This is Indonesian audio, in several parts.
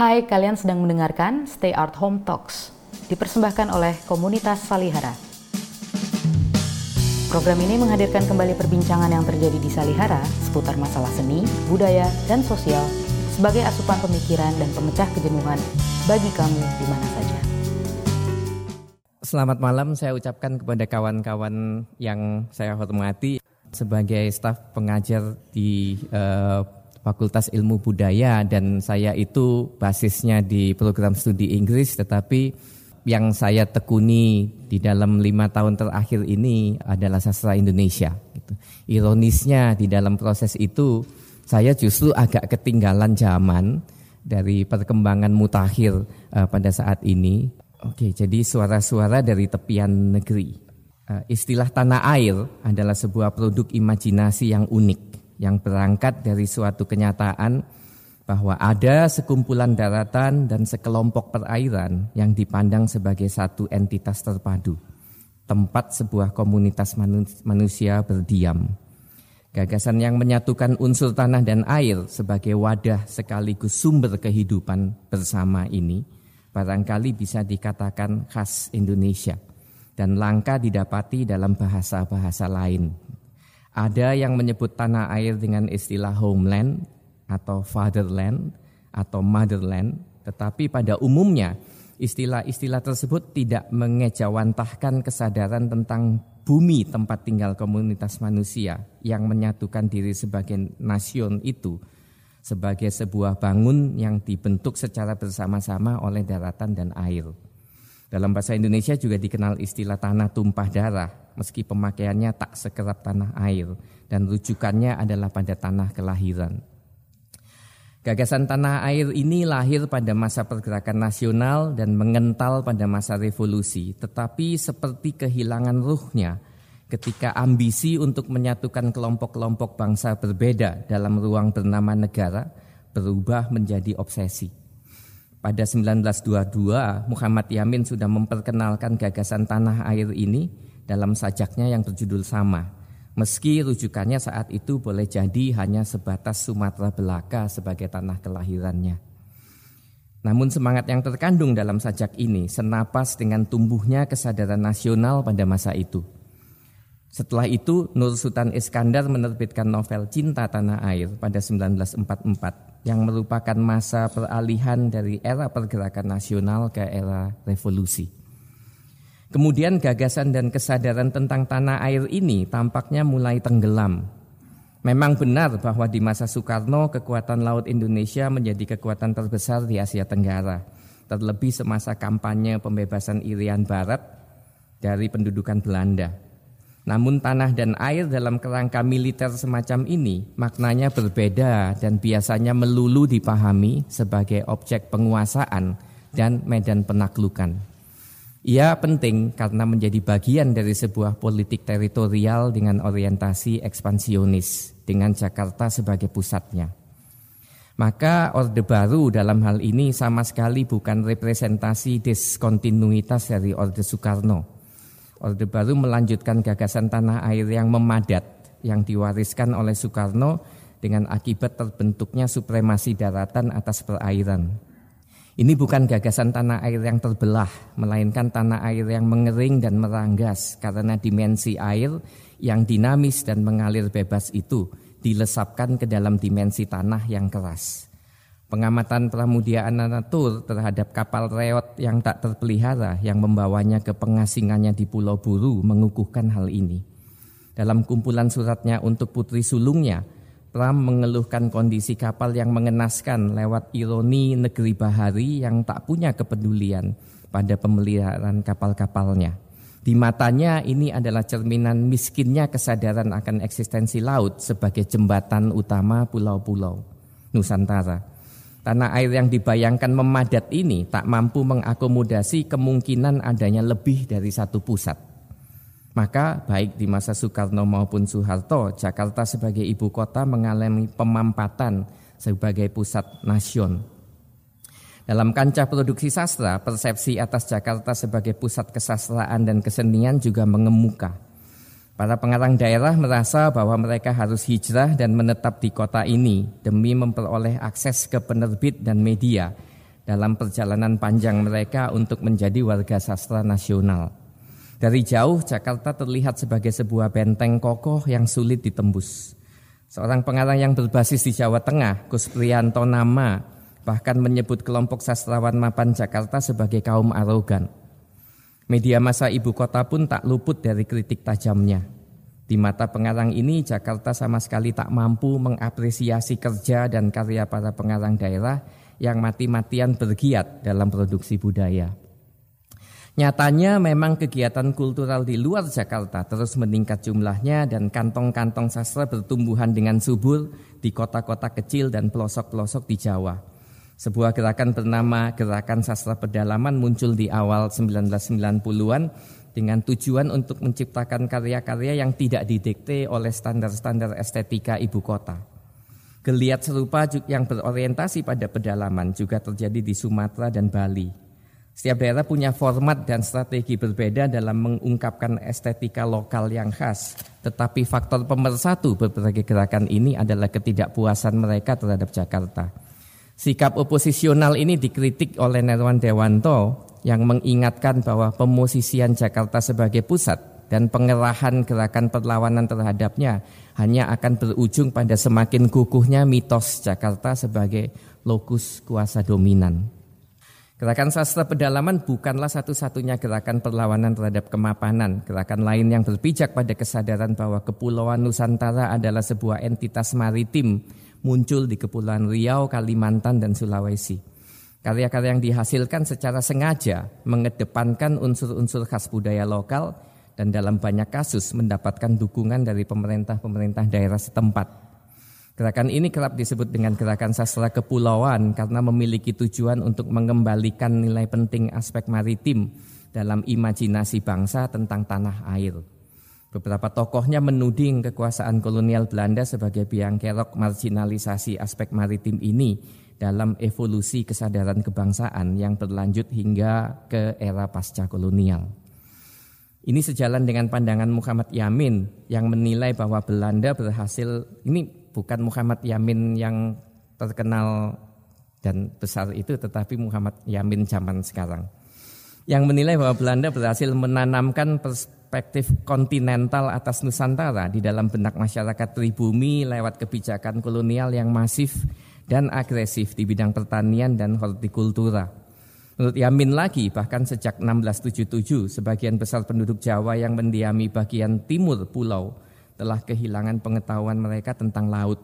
Hai, kalian sedang mendengarkan Stay Art Home Talks, dipersembahkan oleh komunitas Salihara. Program ini menghadirkan kembali perbincangan yang terjadi di Salihara seputar masalah seni, budaya, dan sosial sebagai asupan pemikiran dan pemecah kejenuhan bagi kamu di mana saja. Selamat malam saya ucapkan kepada kawan-kawan yang saya hormati sebagai staf pengajar di uh, Fakultas Ilmu Budaya dan saya itu basisnya di program studi Inggris tetapi yang saya tekuni di dalam lima tahun terakhir ini adalah sastra Indonesia. Gitu. Ironisnya di dalam proses itu saya justru agak ketinggalan zaman dari perkembangan mutakhir uh, pada saat ini. Oke, jadi suara-suara dari tepian negeri. Uh, istilah tanah air adalah sebuah produk imajinasi yang unik yang berangkat dari suatu kenyataan bahwa ada sekumpulan daratan dan sekelompok perairan yang dipandang sebagai satu entitas terpadu, tempat sebuah komunitas manusia berdiam. Gagasan yang menyatukan unsur tanah dan air sebagai wadah sekaligus sumber kehidupan bersama ini barangkali bisa dikatakan khas Indonesia dan langka didapati dalam bahasa-bahasa lain. Ada yang menyebut tanah air dengan istilah homeland atau fatherland atau motherland, tetapi pada umumnya istilah-istilah tersebut tidak mengejawantahkan kesadaran tentang bumi tempat tinggal komunitas manusia yang menyatukan diri sebagai nasion itu sebagai sebuah bangun yang dibentuk secara bersama-sama oleh daratan dan air. Dalam bahasa Indonesia juga dikenal istilah tanah tumpah darah, meski pemakaiannya tak sekerap tanah air dan rujukannya adalah pada tanah kelahiran. Gagasan tanah air ini lahir pada masa pergerakan nasional dan mengental pada masa revolusi, tetapi seperti kehilangan ruhnya ketika ambisi untuk menyatukan kelompok-kelompok bangsa berbeda dalam ruang bernama negara berubah menjadi obsesi. Pada 1922, Muhammad Yamin sudah memperkenalkan gagasan tanah air ini dalam sajaknya yang berjudul sama, Meski rujukannya saat itu boleh jadi hanya sebatas Sumatera Belaka sebagai tanah kelahirannya. Namun semangat yang terkandung dalam sajak ini senapas dengan tumbuhnya kesadaran nasional pada masa itu. Setelah itu Nur Sultan Iskandar menerbitkan novel Cinta Tanah Air pada 1944 yang merupakan masa peralihan dari era pergerakan nasional ke era revolusi. Kemudian gagasan dan kesadaran tentang tanah air ini tampaknya mulai tenggelam. Memang benar bahwa di masa Soekarno kekuatan laut Indonesia menjadi kekuatan terbesar di Asia Tenggara. Terlebih semasa kampanye pembebasan Irian Barat dari pendudukan Belanda. Namun tanah dan air dalam kerangka militer semacam ini maknanya berbeda dan biasanya melulu dipahami sebagai objek penguasaan dan medan penaklukan. Ia penting karena menjadi bagian dari sebuah politik teritorial dengan orientasi ekspansionis dengan Jakarta sebagai pusatnya. Maka Orde Baru dalam hal ini sama sekali bukan representasi diskontinuitas dari Orde Soekarno. Orde Baru melanjutkan gagasan tanah air yang memadat yang diwariskan oleh Soekarno dengan akibat terbentuknya supremasi daratan atas perairan. Ini bukan gagasan tanah air yang terbelah, melainkan tanah air yang mengering dan meranggas karena dimensi air yang dinamis dan mengalir bebas itu dilesapkan ke dalam dimensi tanah yang keras. Pengamatan pramudiaan natur terhadap kapal reot yang tak terpelihara yang membawanya ke pengasingannya di Pulau Buru mengukuhkan hal ini. Dalam kumpulan suratnya untuk putri sulungnya, Pram mengeluhkan kondisi kapal yang mengenaskan lewat ironi negeri bahari yang tak punya kepedulian pada pemeliharaan kapal-kapalnya. Di matanya ini adalah cerminan miskinnya kesadaran akan eksistensi laut sebagai jembatan utama pulau-pulau Nusantara. Tanah air yang dibayangkan memadat ini tak mampu mengakomodasi kemungkinan adanya lebih dari satu pusat. Maka baik di masa Soekarno maupun Soeharto, Jakarta sebagai ibu kota mengalami pemampatan sebagai pusat nasion. Dalam kancah produksi sastra, persepsi atas Jakarta sebagai pusat kesastraan dan kesenian juga mengemuka. Para pengarang daerah merasa bahwa mereka harus hijrah dan menetap di kota ini demi memperoleh akses ke penerbit dan media dalam perjalanan panjang mereka untuk menjadi warga sastra nasional. Dari jauh Jakarta terlihat sebagai sebuah benteng kokoh yang sulit ditembus. Seorang pengarang yang berbasis di Jawa Tengah, Gus Priyanto Nama, bahkan menyebut kelompok sastrawan mapan Jakarta sebagai kaum arogan. Media masa ibu kota pun tak luput dari kritik tajamnya. Di mata pengarang ini, Jakarta sama sekali tak mampu mengapresiasi kerja dan karya para pengarang daerah yang mati-matian bergiat dalam produksi budaya. Nyatanya memang kegiatan kultural di luar Jakarta terus meningkat jumlahnya dan kantong-kantong sastra bertumbuhan dengan subur di kota-kota kecil dan pelosok-pelosok di Jawa. Sebuah gerakan bernama Gerakan Sastra Pedalaman muncul di awal 1990-an dengan tujuan untuk menciptakan karya-karya yang tidak didikte oleh standar-standar estetika ibu kota. Geliat serupa yang berorientasi pada pedalaman juga terjadi di Sumatera dan Bali. Setiap daerah punya format dan strategi berbeda dalam mengungkapkan estetika lokal yang khas. Tetapi faktor pemersatu berbagai gerakan ini adalah ketidakpuasan mereka terhadap Jakarta. Sikap oposisional ini dikritik oleh Nerwan Dewanto yang mengingatkan bahwa pemosisian Jakarta sebagai pusat dan pengerahan gerakan perlawanan terhadapnya hanya akan berujung pada semakin kukuhnya mitos Jakarta sebagai lokus kuasa dominan. Gerakan sastra pedalaman bukanlah satu-satunya gerakan perlawanan terhadap kemapanan. Gerakan lain yang berpijak pada kesadaran bahwa Kepulauan Nusantara adalah sebuah entitas maritim muncul di Kepulauan Riau, Kalimantan, dan Sulawesi. Karya-karya yang dihasilkan secara sengaja mengedepankan unsur-unsur khas budaya lokal dan dalam banyak kasus mendapatkan dukungan dari pemerintah-pemerintah daerah setempat. Gerakan ini kerap disebut dengan gerakan sastra kepulauan karena memiliki tujuan untuk mengembalikan nilai penting aspek maritim dalam imajinasi bangsa tentang tanah air. Beberapa tokohnya menuding kekuasaan kolonial Belanda sebagai biang kerok marginalisasi aspek maritim ini dalam evolusi kesadaran kebangsaan yang berlanjut hingga ke era pasca kolonial. Ini sejalan dengan pandangan Muhammad Yamin yang menilai bahwa Belanda berhasil ini bukan Muhammad Yamin yang terkenal dan besar itu tetapi Muhammad Yamin zaman sekarang yang menilai bahwa Belanda berhasil menanamkan perspektif kontinental atas Nusantara di dalam benak masyarakat pribumi lewat kebijakan kolonial yang masif dan agresif di bidang pertanian dan hortikultura. Menurut Yamin lagi, bahkan sejak 1677, sebagian besar penduduk Jawa yang mendiami bagian timur pulau telah kehilangan pengetahuan mereka tentang laut.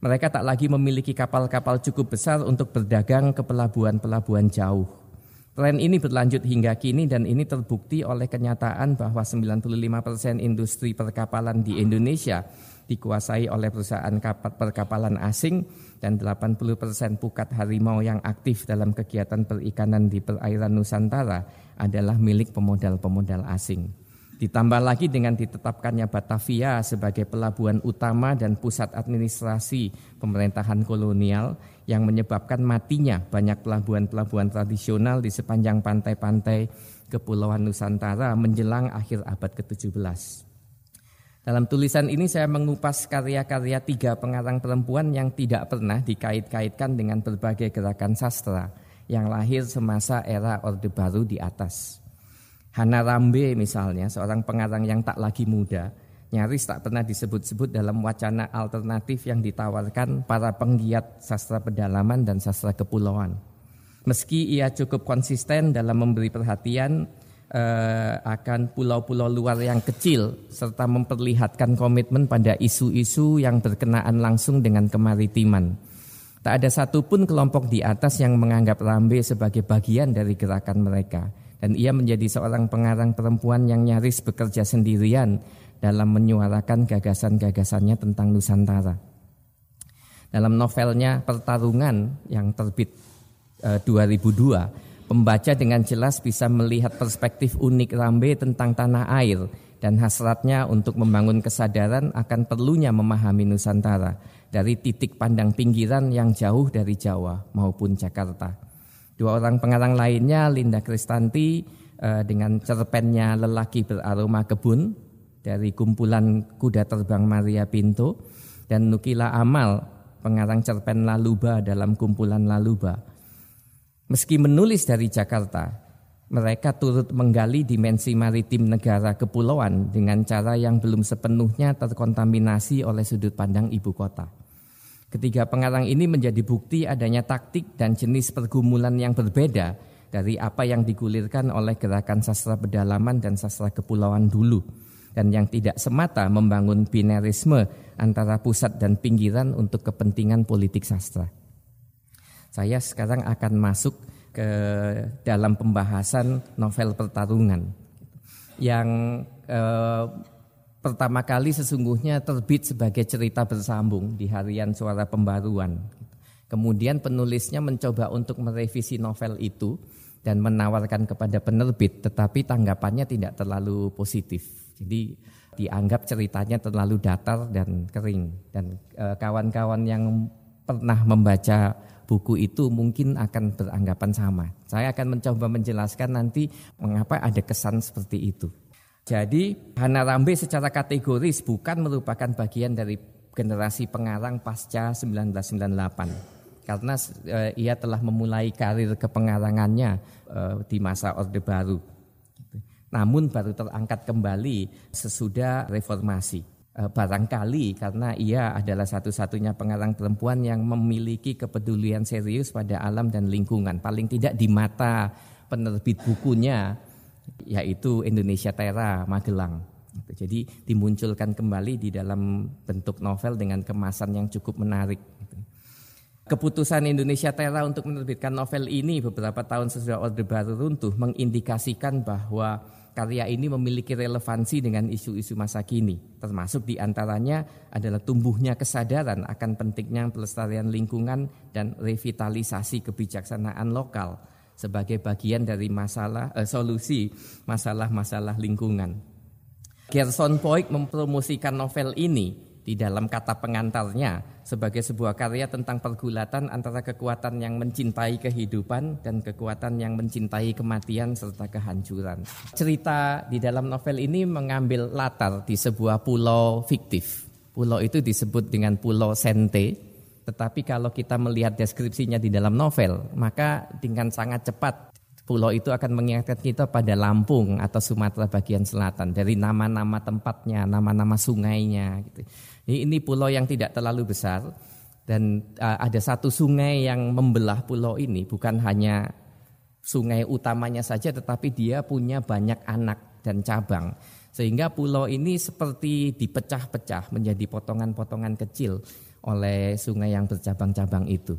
Mereka tak lagi memiliki kapal-kapal cukup besar untuk berdagang ke pelabuhan-pelabuhan jauh. Tren ini berlanjut hingga kini dan ini terbukti oleh kenyataan bahwa 95% industri perkapalan di Indonesia dikuasai oleh perusahaan kapal perkapalan asing dan 80% pukat harimau yang aktif dalam kegiatan perikanan di perairan Nusantara adalah milik pemodal-pemodal asing. Ditambah lagi dengan ditetapkannya Batavia sebagai pelabuhan utama dan pusat administrasi pemerintahan kolonial yang menyebabkan matinya banyak pelabuhan-pelabuhan tradisional di sepanjang pantai-pantai Kepulauan Nusantara menjelang akhir abad ke-17. Dalam tulisan ini saya mengupas karya-karya tiga pengarang perempuan yang tidak pernah dikait-kaitkan dengan berbagai gerakan sastra yang lahir semasa era Orde Baru di atas. Hana Rambe misalnya, seorang pengarang yang tak lagi muda, nyaris tak pernah disebut-sebut dalam wacana alternatif yang ditawarkan para penggiat sastra pedalaman dan sastra kepulauan. Meski ia cukup konsisten dalam memberi perhatian eh, akan pulau-pulau luar yang kecil serta memperlihatkan komitmen pada isu-isu yang berkenaan langsung dengan kemaritiman. Tak ada satupun kelompok di atas yang menganggap Rambe sebagai bagian dari gerakan mereka dan ia menjadi seorang pengarang perempuan yang nyaris bekerja sendirian dalam menyuarakan gagasan-gagasannya tentang Nusantara. Dalam novelnya Pertarungan yang terbit e, 2002, pembaca dengan jelas bisa melihat perspektif unik Rambe tentang tanah air dan hasratnya untuk membangun kesadaran akan perlunya memahami Nusantara dari titik pandang pinggiran yang jauh dari Jawa maupun Jakarta. Dua orang pengarang lainnya Linda Kristanti uh, dengan cerpennya Lelaki Beraroma Kebun dari kumpulan Kuda Terbang Maria Pinto dan Nukila Amal pengarang cerpen Laluba dalam kumpulan Laluba. Meski menulis dari Jakarta, mereka turut menggali dimensi maritim negara kepulauan dengan cara yang belum sepenuhnya terkontaminasi oleh sudut pandang ibu kota. Ketiga pengarang ini menjadi bukti adanya taktik dan jenis pergumulan yang berbeda dari apa yang digulirkan oleh gerakan sastra pedalaman dan sastra kepulauan dulu dan yang tidak semata membangun binerisme antara pusat dan pinggiran untuk kepentingan politik sastra. Saya sekarang akan masuk ke dalam pembahasan novel pertarungan yang eh, pertama kali sesungguhnya terbit sebagai cerita bersambung di harian Suara Pembaruan. Kemudian penulisnya mencoba untuk merevisi novel itu dan menawarkan kepada penerbit, tetapi tanggapannya tidak terlalu positif. Jadi dianggap ceritanya terlalu datar dan kering dan eh, kawan-kawan yang pernah membaca buku itu mungkin akan beranggapan sama. Saya akan mencoba menjelaskan nanti mengapa ada kesan seperti itu. Jadi Hana Rambe secara kategoris bukan merupakan bagian dari generasi pengarang pasca 1998 karena uh, ia telah memulai karir kepengarangannya uh, di masa Orde Baru. Namun baru terangkat kembali sesudah reformasi. Eh, barangkali karena ia adalah satu-satunya pengarang perempuan yang memiliki kepedulian serius pada alam dan lingkungan. Paling tidak di mata penerbit bukunya yaitu Indonesia Tera Magelang. Jadi dimunculkan kembali di dalam bentuk novel dengan kemasan yang cukup menarik. Keputusan Indonesia Tera untuk menerbitkan novel ini beberapa tahun sesudah Orde Baru runtuh mengindikasikan bahwa karya ini memiliki relevansi dengan isu-isu masa kini, termasuk di antaranya adalah tumbuhnya kesadaran akan pentingnya pelestarian lingkungan dan revitalisasi kebijaksanaan lokal sebagai bagian dari masalah eh, solusi masalah-masalah lingkungan. Gerson Poik mempromosikan novel ini di dalam kata pengantarnya sebagai sebuah karya tentang pergulatan antara kekuatan yang mencintai kehidupan dan kekuatan yang mencintai kematian serta kehancuran. Cerita di dalam novel ini mengambil latar di sebuah pulau fiktif. Pulau itu disebut dengan Pulau Sente, tetapi kalau kita melihat deskripsinya di dalam novel, maka dengan sangat cepat pulau itu akan mengingatkan kita pada Lampung atau Sumatera bagian selatan dari nama-nama tempatnya, nama-nama sungainya gitu. Ini pulau yang tidak terlalu besar dan uh, ada satu sungai yang membelah pulau ini bukan hanya sungai utamanya saja tetapi dia punya banyak anak dan cabang sehingga pulau ini seperti dipecah-pecah menjadi potongan-potongan kecil oleh sungai yang bercabang-cabang itu.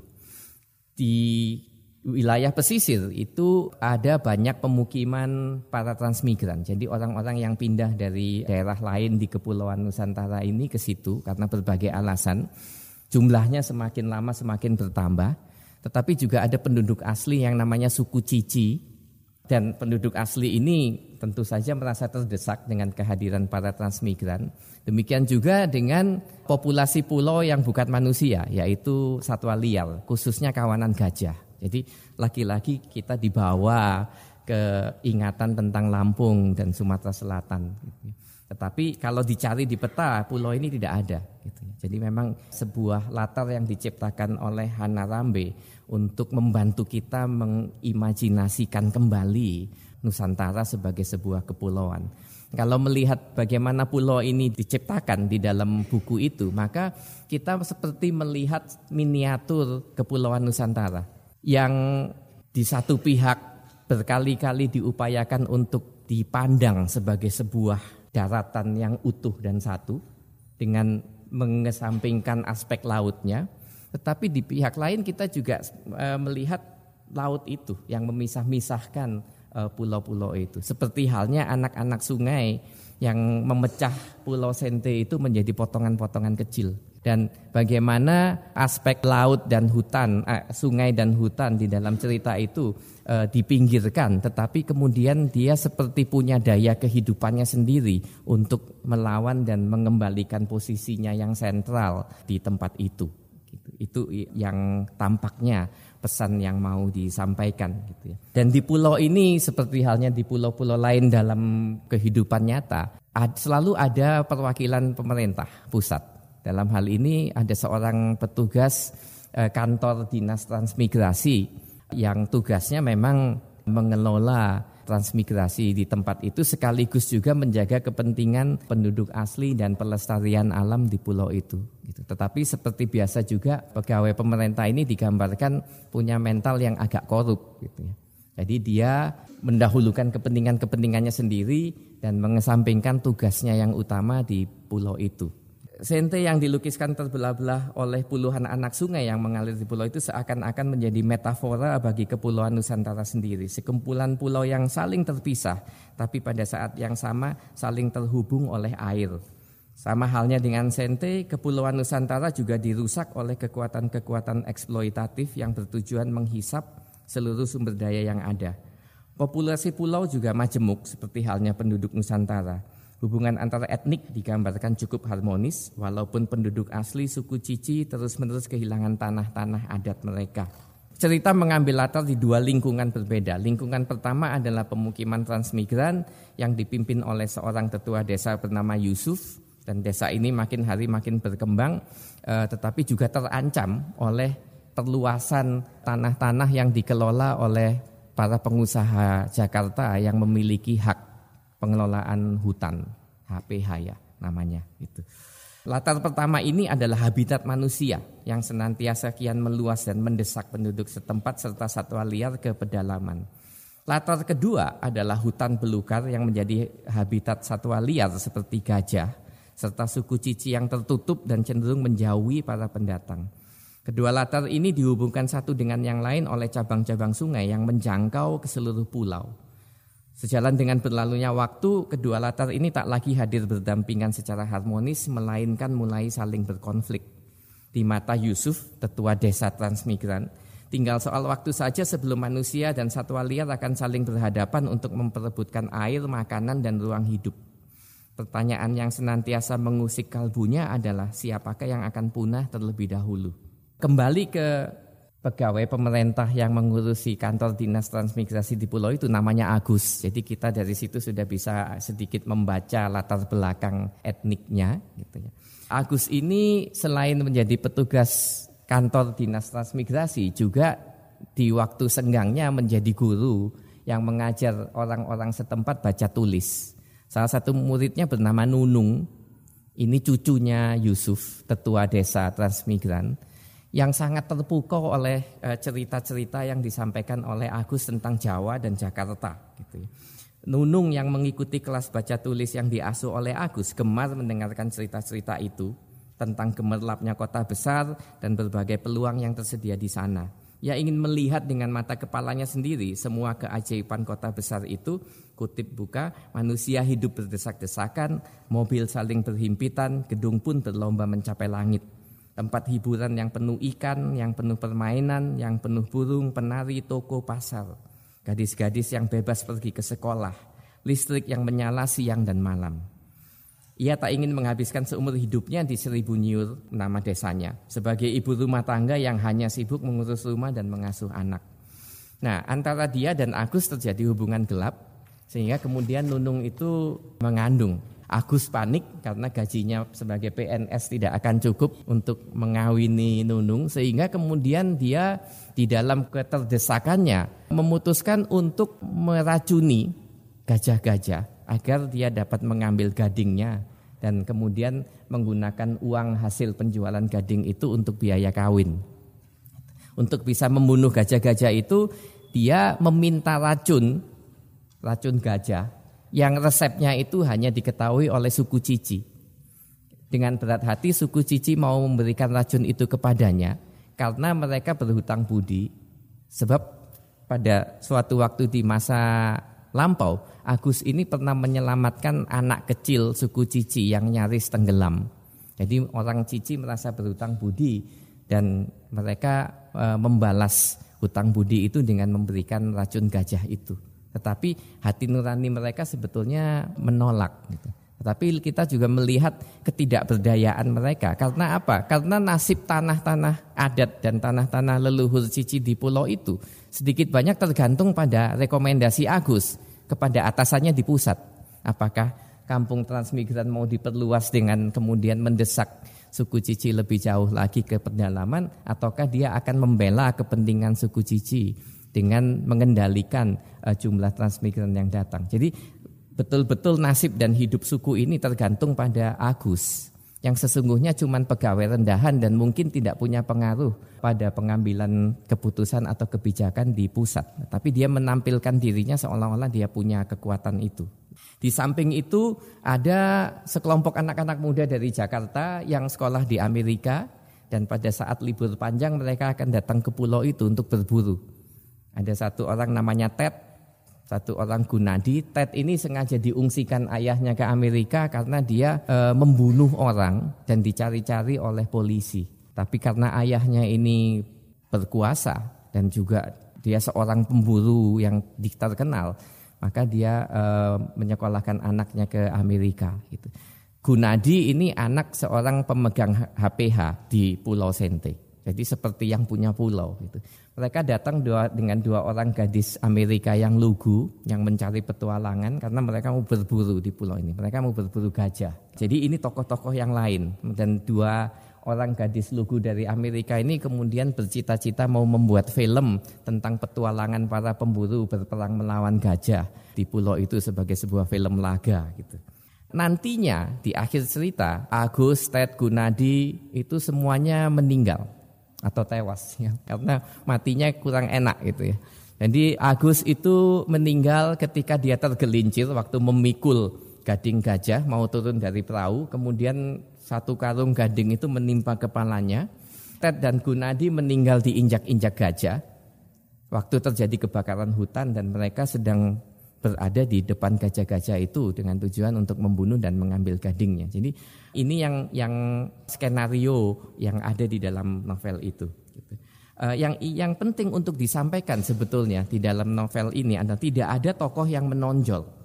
Di wilayah pesisir itu ada banyak pemukiman para transmigran. Jadi orang-orang yang pindah dari daerah lain di Kepulauan Nusantara ini ke situ karena berbagai alasan. Jumlahnya semakin lama semakin bertambah. Tetapi juga ada penduduk asli yang namanya suku Cici. Dan penduduk asli ini tentu saja merasa terdesak dengan kehadiran para transmigran. Demikian juga dengan populasi pulau yang bukan manusia, yaitu satwa liar, khususnya kawanan gajah. Jadi lagi-lagi kita dibawa ke ingatan tentang Lampung dan Sumatera Selatan. Gitu. Tetapi kalau dicari di peta pulau ini tidak ada. Gitu. Jadi memang sebuah latar yang diciptakan oleh Hana Rambe untuk membantu kita mengimajinasikan kembali Nusantara sebagai sebuah kepulauan. Kalau melihat bagaimana pulau ini diciptakan di dalam buku itu, maka kita seperti melihat miniatur kepulauan Nusantara yang di satu pihak berkali-kali diupayakan untuk dipandang sebagai sebuah daratan yang utuh dan satu dengan mengesampingkan aspek lautnya, tetapi di pihak lain kita juga e, melihat laut itu yang memisah-misahkan e, pulau-pulau itu. Seperti halnya anak-anak sungai yang memecah Pulau Sente itu menjadi potongan-potongan kecil dan bagaimana aspek laut dan hutan, eh, sungai dan hutan di dalam cerita itu eh, dipinggirkan, tetapi kemudian dia seperti punya daya kehidupannya sendiri untuk melawan dan mengembalikan posisinya yang sentral di tempat itu. Gitu. Itu yang tampaknya pesan yang mau disampaikan gitu ya. Dan di pulau ini seperti halnya di pulau-pulau lain dalam kehidupan nyata, selalu ada perwakilan pemerintah pusat dalam hal ini ada seorang petugas eh, kantor dinas transmigrasi yang tugasnya memang mengelola transmigrasi di tempat itu sekaligus juga menjaga kepentingan penduduk asli dan pelestarian alam di pulau itu. Gitu. Tetapi seperti biasa juga pegawai pemerintah ini digambarkan punya mental yang agak korup. Gitu ya. Jadi dia mendahulukan kepentingan-kepentingannya sendiri dan mengesampingkan tugasnya yang utama di pulau itu. Sente yang dilukiskan terbelah-belah oleh puluhan anak sungai yang mengalir di pulau itu seakan-akan menjadi metafora bagi kepulauan Nusantara sendiri. Sekumpulan pulau yang saling terpisah, tapi pada saat yang sama saling terhubung oleh air. Sama halnya dengan Sente, kepulauan Nusantara juga dirusak oleh kekuatan-kekuatan eksploitatif yang bertujuan menghisap seluruh sumber daya yang ada. Populasi pulau juga majemuk seperti halnya penduduk Nusantara. Hubungan antara etnik digambarkan cukup harmonis walaupun penduduk asli suku Cici terus-menerus kehilangan tanah-tanah adat mereka. Cerita mengambil latar di dua lingkungan berbeda. Lingkungan pertama adalah pemukiman transmigran yang dipimpin oleh seorang tetua desa bernama Yusuf dan desa ini makin hari makin berkembang eh, tetapi juga terancam oleh perluasan tanah-tanah yang dikelola oleh para pengusaha Jakarta yang memiliki hak pengelolaan hutan HPH ya namanya itu. Latar pertama ini adalah habitat manusia yang senantiasa kian meluas dan mendesak penduduk setempat serta satwa liar ke pedalaman. Latar kedua adalah hutan belukar yang menjadi habitat satwa liar seperti gajah serta suku cici yang tertutup dan cenderung menjauhi para pendatang. Kedua latar ini dihubungkan satu dengan yang lain oleh cabang-cabang sungai yang menjangkau ke seluruh pulau. Sejalan dengan berlalunya waktu, kedua latar ini tak lagi hadir berdampingan secara harmonis, melainkan mulai saling berkonflik. Di mata Yusuf, tetua desa transmigran, tinggal soal waktu saja sebelum manusia dan satwa liar akan saling berhadapan untuk memperebutkan air, makanan, dan ruang hidup. Pertanyaan yang senantiasa mengusik kalbunya adalah siapakah yang akan punah terlebih dahulu. Kembali ke pegawai pemerintah yang mengurusi kantor dinas transmigrasi di pulau itu namanya Agus. Jadi kita dari situ sudah bisa sedikit membaca latar belakang etniknya gitu ya. Agus ini selain menjadi petugas kantor dinas transmigrasi juga di waktu senggangnya menjadi guru yang mengajar orang-orang setempat baca tulis. Salah satu muridnya bernama Nunung. Ini cucunya Yusuf, tetua desa transmigran yang sangat terpukau oleh eh, cerita-cerita yang disampaikan oleh Agus tentang Jawa dan Jakarta gitu ya. Nunung yang mengikuti kelas baca tulis yang diasuh oleh Agus gemar mendengarkan cerita-cerita itu tentang gemerlapnya kota besar dan berbagai peluang yang tersedia di sana. Ia ingin melihat dengan mata kepalanya sendiri semua keajaiban kota besar itu, kutip buka, manusia hidup berdesak-desakan, mobil saling berhimpitan, gedung pun berlomba mencapai langit tempat hiburan yang penuh ikan, yang penuh permainan, yang penuh burung, penari, toko, pasar. Gadis-gadis yang bebas pergi ke sekolah, listrik yang menyala siang dan malam. Ia tak ingin menghabiskan seumur hidupnya di Seribu Nyur, nama desanya, sebagai ibu rumah tangga yang hanya sibuk mengurus rumah dan mengasuh anak. Nah, antara dia dan Agus terjadi hubungan gelap, sehingga kemudian Nunung itu mengandung Agus panik karena gajinya sebagai PNS tidak akan cukup untuk mengawini Nunung sehingga kemudian dia di dalam keterdesakannya memutuskan untuk meracuni gajah-gajah agar dia dapat mengambil gadingnya dan kemudian menggunakan uang hasil penjualan gading itu untuk biaya kawin. Untuk bisa membunuh gajah-gajah itu dia meminta racun racun gajah yang resepnya itu hanya diketahui oleh suku Cici. Dengan berat hati suku Cici mau memberikan racun itu kepadanya karena mereka berhutang budi. Sebab pada suatu waktu di masa lampau, Agus ini pernah menyelamatkan anak kecil suku Cici yang nyaris tenggelam. Jadi orang Cici merasa berhutang budi dan mereka e, membalas hutang budi itu dengan memberikan racun gajah itu. Tetapi hati nurani mereka sebetulnya menolak. Gitu. Tetapi kita juga melihat ketidakberdayaan mereka. Karena apa? Karena nasib tanah-tanah adat dan tanah-tanah leluhur cici di pulau itu sedikit banyak tergantung pada rekomendasi Agus kepada atasannya di pusat. Apakah kampung transmigran mau diperluas dengan kemudian mendesak suku Cici lebih jauh lagi ke pedalaman ataukah dia akan membela kepentingan suku Cici dengan mengendalikan uh, jumlah transmigran yang datang. Jadi betul-betul nasib dan hidup suku ini tergantung pada Agus yang sesungguhnya cuma pegawai rendahan dan mungkin tidak punya pengaruh pada pengambilan keputusan atau kebijakan di pusat. Tapi dia menampilkan dirinya seolah-olah dia punya kekuatan itu. Di samping itu ada sekelompok anak-anak muda dari Jakarta yang sekolah di Amerika dan pada saat libur panjang mereka akan datang ke pulau itu untuk berburu. Ada satu orang namanya Ted, satu orang Gunadi. Ted ini sengaja diungsikan ayahnya ke Amerika karena dia e, membunuh orang dan dicari-cari oleh polisi. Tapi karena ayahnya ini berkuasa dan juga dia seorang pemburu yang terkenal, maka dia e, menyekolahkan anaknya ke Amerika gitu. Gunadi ini anak seorang pemegang HPH di Pulau Sente. Jadi seperti yang punya pulau gitu. Mereka datang dua, dengan dua orang gadis Amerika yang lugu, yang mencari petualangan karena mereka mau berburu di pulau ini. Mereka mau berburu gajah. Jadi ini tokoh-tokoh yang lain dan dua orang gadis lugu dari Amerika ini kemudian bercita-cita mau membuat film tentang petualangan para pemburu berperang melawan gajah di pulau itu sebagai sebuah film laga gitu. Nantinya di akhir cerita Agus, Ted, Gunadi itu semuanya meninggal atau tewas ya karena matinya kurang enak gitu ya. Jadi Agus itu meninggal ketika dia tergelincir waktu memikul gading gajah mau turun dari perahu kemudian satu karung gading itu menimpa kepalanya. Ted dan Gunadi meninggal diinjak-injak gajah. Waktu terjadi kebakaran hutan dan mereka sedang berada di depan gajah-gajah itu dengan tujuan untuk membunuh dan mengambil gadingnya. Jadi ini yang yang skenario yang ada di dalam novel itu. Gitu. Uh, yang yang penting untuk disampaikan sebetulnya di dalam novel ini adalah tidak ada tokoh yang menonjol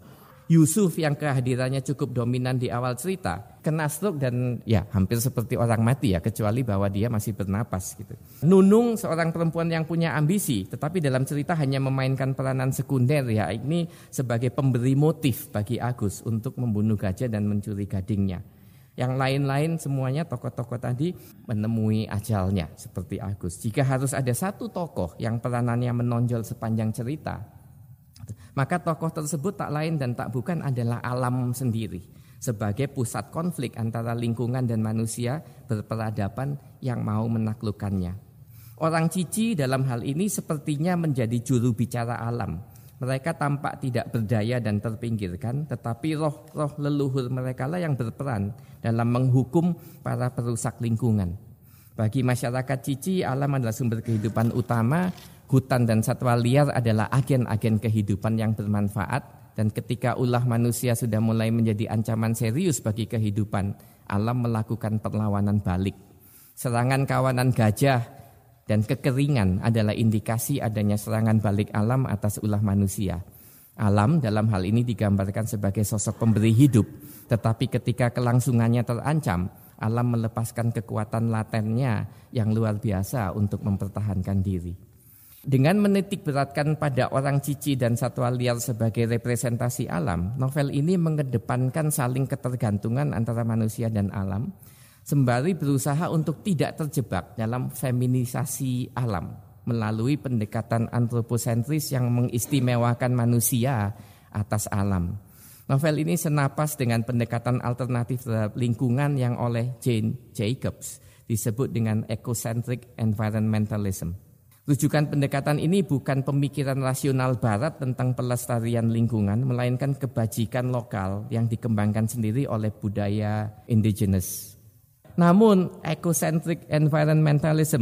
Yusuf yang kehadirannya cukup dominan di awal cerita kena stroke dan ya hampir seperti orang mati ya kecuali bahwa dia masih bernapas gitu. Nunung seorang perempuan yang punya ambisi tetapi dalam cerita hanya memainkan peranan sekunder ya ini sebagai pemberi motif bagi Agus untuk membunuh gajah dan mencuri gadingnya. Yang lain-lain semuanya tokoh-tokoh tadi menemui ajalnya seperti Agus. Jika harus ada satu tokoh yang peranannya menonjol sepanjang cerita, maka tokoh tersebut tak lain dan tak bukan adalah alam sendiri sebagai pusat konflik antara lingkungan dan manusia berperadaban yang mau menaklukkannya. Orang Cici dalam hal ini sepertinya menjadi juru bicara alam. Mereka tampak tidak berdaya dan terpinggirkan, tetapi roh-roh leluhur mereka lah yang berperan dalam menghukum para perusak lingkungan. Bagi masyarakat Cici, alam adalah sumber kehidupan utama hutan dan satwa liar adalah agen-agen kehidupan yang bermanfaat dan ketika ulah manusia sudah mulai menjadi ancaman serius bagi kehidupan, alam melakukan perlawanan balik. Serangan kawanan gajah dan kekeringan adalah indikasi adanya serangan balik alam atas ulah manusia. Alam dalam hal ini digambarkan sebagai sosok pemberi hidup, tetapi ketika kelangsungannya terancam, alam melepaskan kekuatan latennya yang luar biasa untuk mempertahankan diri. Dengan menitik beratkan pada orang cici dan satwa liar sebagai representasi alam, novel ini mengedepankan saling ketergantungan antara manusia dan alam, sembari berusaha untuk tidak terjebak dalam feminisasi alam melalui pendekatan antroposentris yang mengistimewakan manusia atas alam. Novel ini senapas dengan pendekatan alternatif terhadap lingkungan yang oleh Jane Jacobs disebut dengan ecocentric environmentalism. Rujukan pendekatan ini bukan pemikiran rasional barat tentang pelestarian lingkungan, melainkan kebajikan lokal yang dikembangkan sendiri oleh budaya indigenous. Namun, ecocentric environmentalism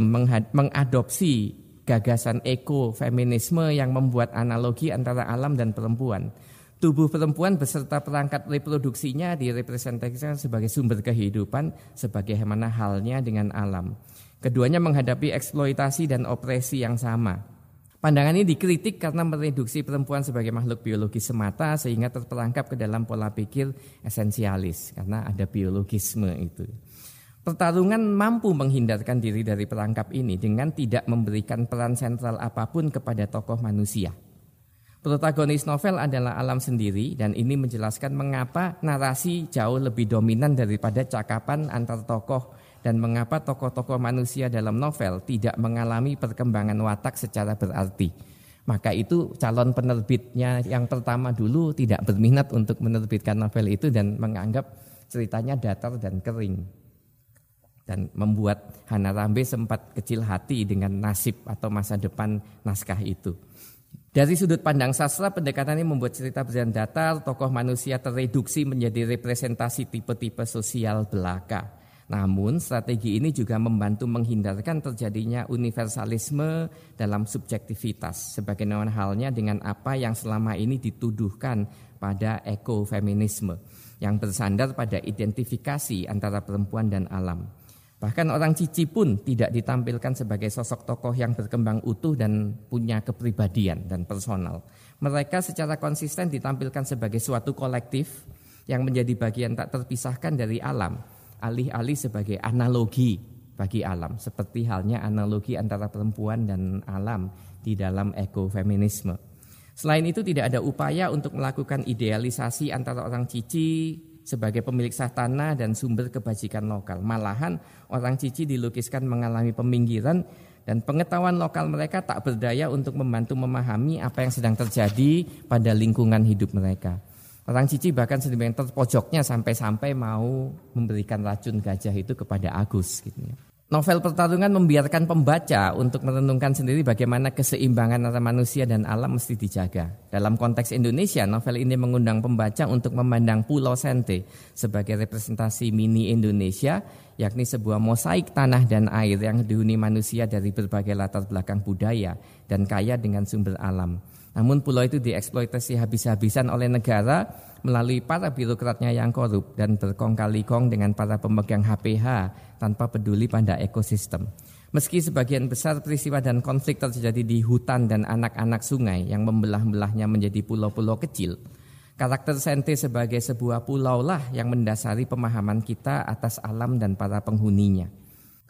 mengadopsi gagasan ekofeminisme yang membuat analogi antara alam dan perempuan. Tubuh perempuan beserta perangkat reproduksinya direpresentasikan sebagai sumber kehidupan sebagaimana halnya dengan alam. Keduanya menghadapi eksploitasi dan opresi yang sama. Pandangan ini dikritik karena mereduksi perempuan sebagai makhluk biologis semata sehingga terperangkap ke dalam pola pikir esensialis karena ada biologisme itu. Pertarungan mampu menghindarkan diri dari perangkap ini dengan tidak memberikan peran sentral apa pun kepada tokoh manusia. Protagonis novel adalah alam sendiri dan ini menjelaskan mengapa narasi jauh lebih dominan daripada cakapan antar tokoh dan mengapa tokoh-tokoh manusia dalam novel tidak mengalami perkembangan watak secara berarti. Maka itu calon penerbitnya yang pertama dulu tidak berminat untuk menerbitkan novel itu dan menganggap ceritanya datar dan kering. Dan membuat Hana Rambe sempat kecil hati dengan nasib atau masa depan naskah itu. Dari sudut pandang sastra, pendekatan ini membuat cerita berjalan datar, tokoh manusia tereduksi menjadi representasi tipe-tipe sosial belaka. Namun strategi ini juga membantu menghindarkan terjadinya universalisme dalam subjektivitas sebagaimana halnya dengan apa yang selama ini dituduhkan pada ekofeminisme yang bersandar pada identifikasi antara perempuan dan alam. Bahkan orang Cici pun tidak ditampilkan sebagai sosok tokoh yang berkembang utuh dan punya kepribadian dan personal. Mereka secara konsisten ditampilkan sebagai suatu kolektif yang menjadi bagian tak terpisahkan dari alam alih-alih sebagai analogi bagi alam seperti halnya analogi antara perempuan dan alam di dalam ekofeminisme. Selain itu tidak ada upaya untuk melakukan idealisasi antara orang Cici sebagai pemilik sah tanah dan sumber kebajikan lokal. Malahan orang Cici dilukiskan mengalami peminggiran dan pengetahuan lokal mereka tak berdaya untuk membantu memahami apa yang sedang terjadi pada lingkungan hidup mereka. Orang Cici bahkan sedemikian terpojoknya sampai-sampai mau memberikan racun gajah itu kepada Agus. Gitu ya. Novel pertarungan membiarkan pembaca untuk merenungkan sendiri bagaimana keseimbangan antara manusia dan alam mesti dijaga. Dalam konteks Indonesia, novel ini mengundang pembaca untuk memandang Pulau Sente sebagai representasi mini Indonesia, yakni sebuah mosaik tanah dan air yang dihuni manusia dari berbagai latar belakang budaya dan kaya dengan sumber alam. Namun pulau itu dieksploitasi habis-habisan oleh negara melalui para birokratnya yang korup dan berkong kali kong dengan para pemegang HPH tanpa peduli pada ekosistem. Meski sebagian besar peristiwa dan konflik terjadi di hutan dan anak-anak sungai yang membelah-belahnya menjadi pulau-pulau kecil, karakter Sente sebagai sebuah pulau lah yang mendasari pemahaman kita atas alam dan para penghuninya.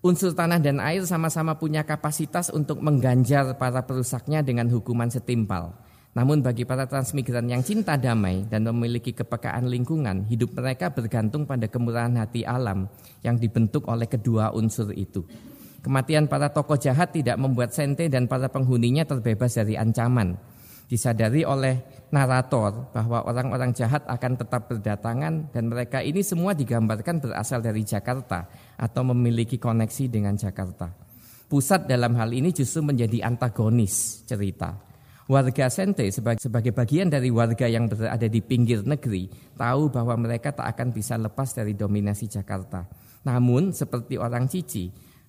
Unsur tanah dan air sama-sama punya kapasitas untuk mengganjar para perusaknya dengan hukuman setimpal. Namun bagi para transmigran yang cinta damai dan memiliki kepekaan lingkungan, hidup mereka bergantung pada kemurahan hati alam yang dibentuk oleh kedua unsur itu. Kematian para tokoh jahat tidak membuat Sente dan para penghuninya terbebas dari ancaman. Disadari oleh narator bahwa orang-orang jahat akan tetap berdatangan dan mereka ini semua digambarkan berasal dari Jakarta atau memiliki koneksi dengan Jakarta. Pusat dalam hal ini justru menjadi antagonis cerita. Warga Sente sebagai, bagian dari warga yang berada di pinggir negeri tahu bahwa mereka tak akan bisa lepas dari dominasi Jakarta. Namun seperti orang Cici,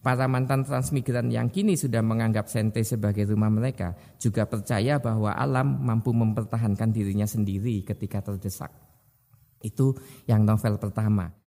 para mantan transmigran yang kini sudah menganggap Sente sebagai rumah mereka juga percaya bahwa alam mampu mempertahankan dirinya sendiri ketika terdesak. Itu yang novel pertama.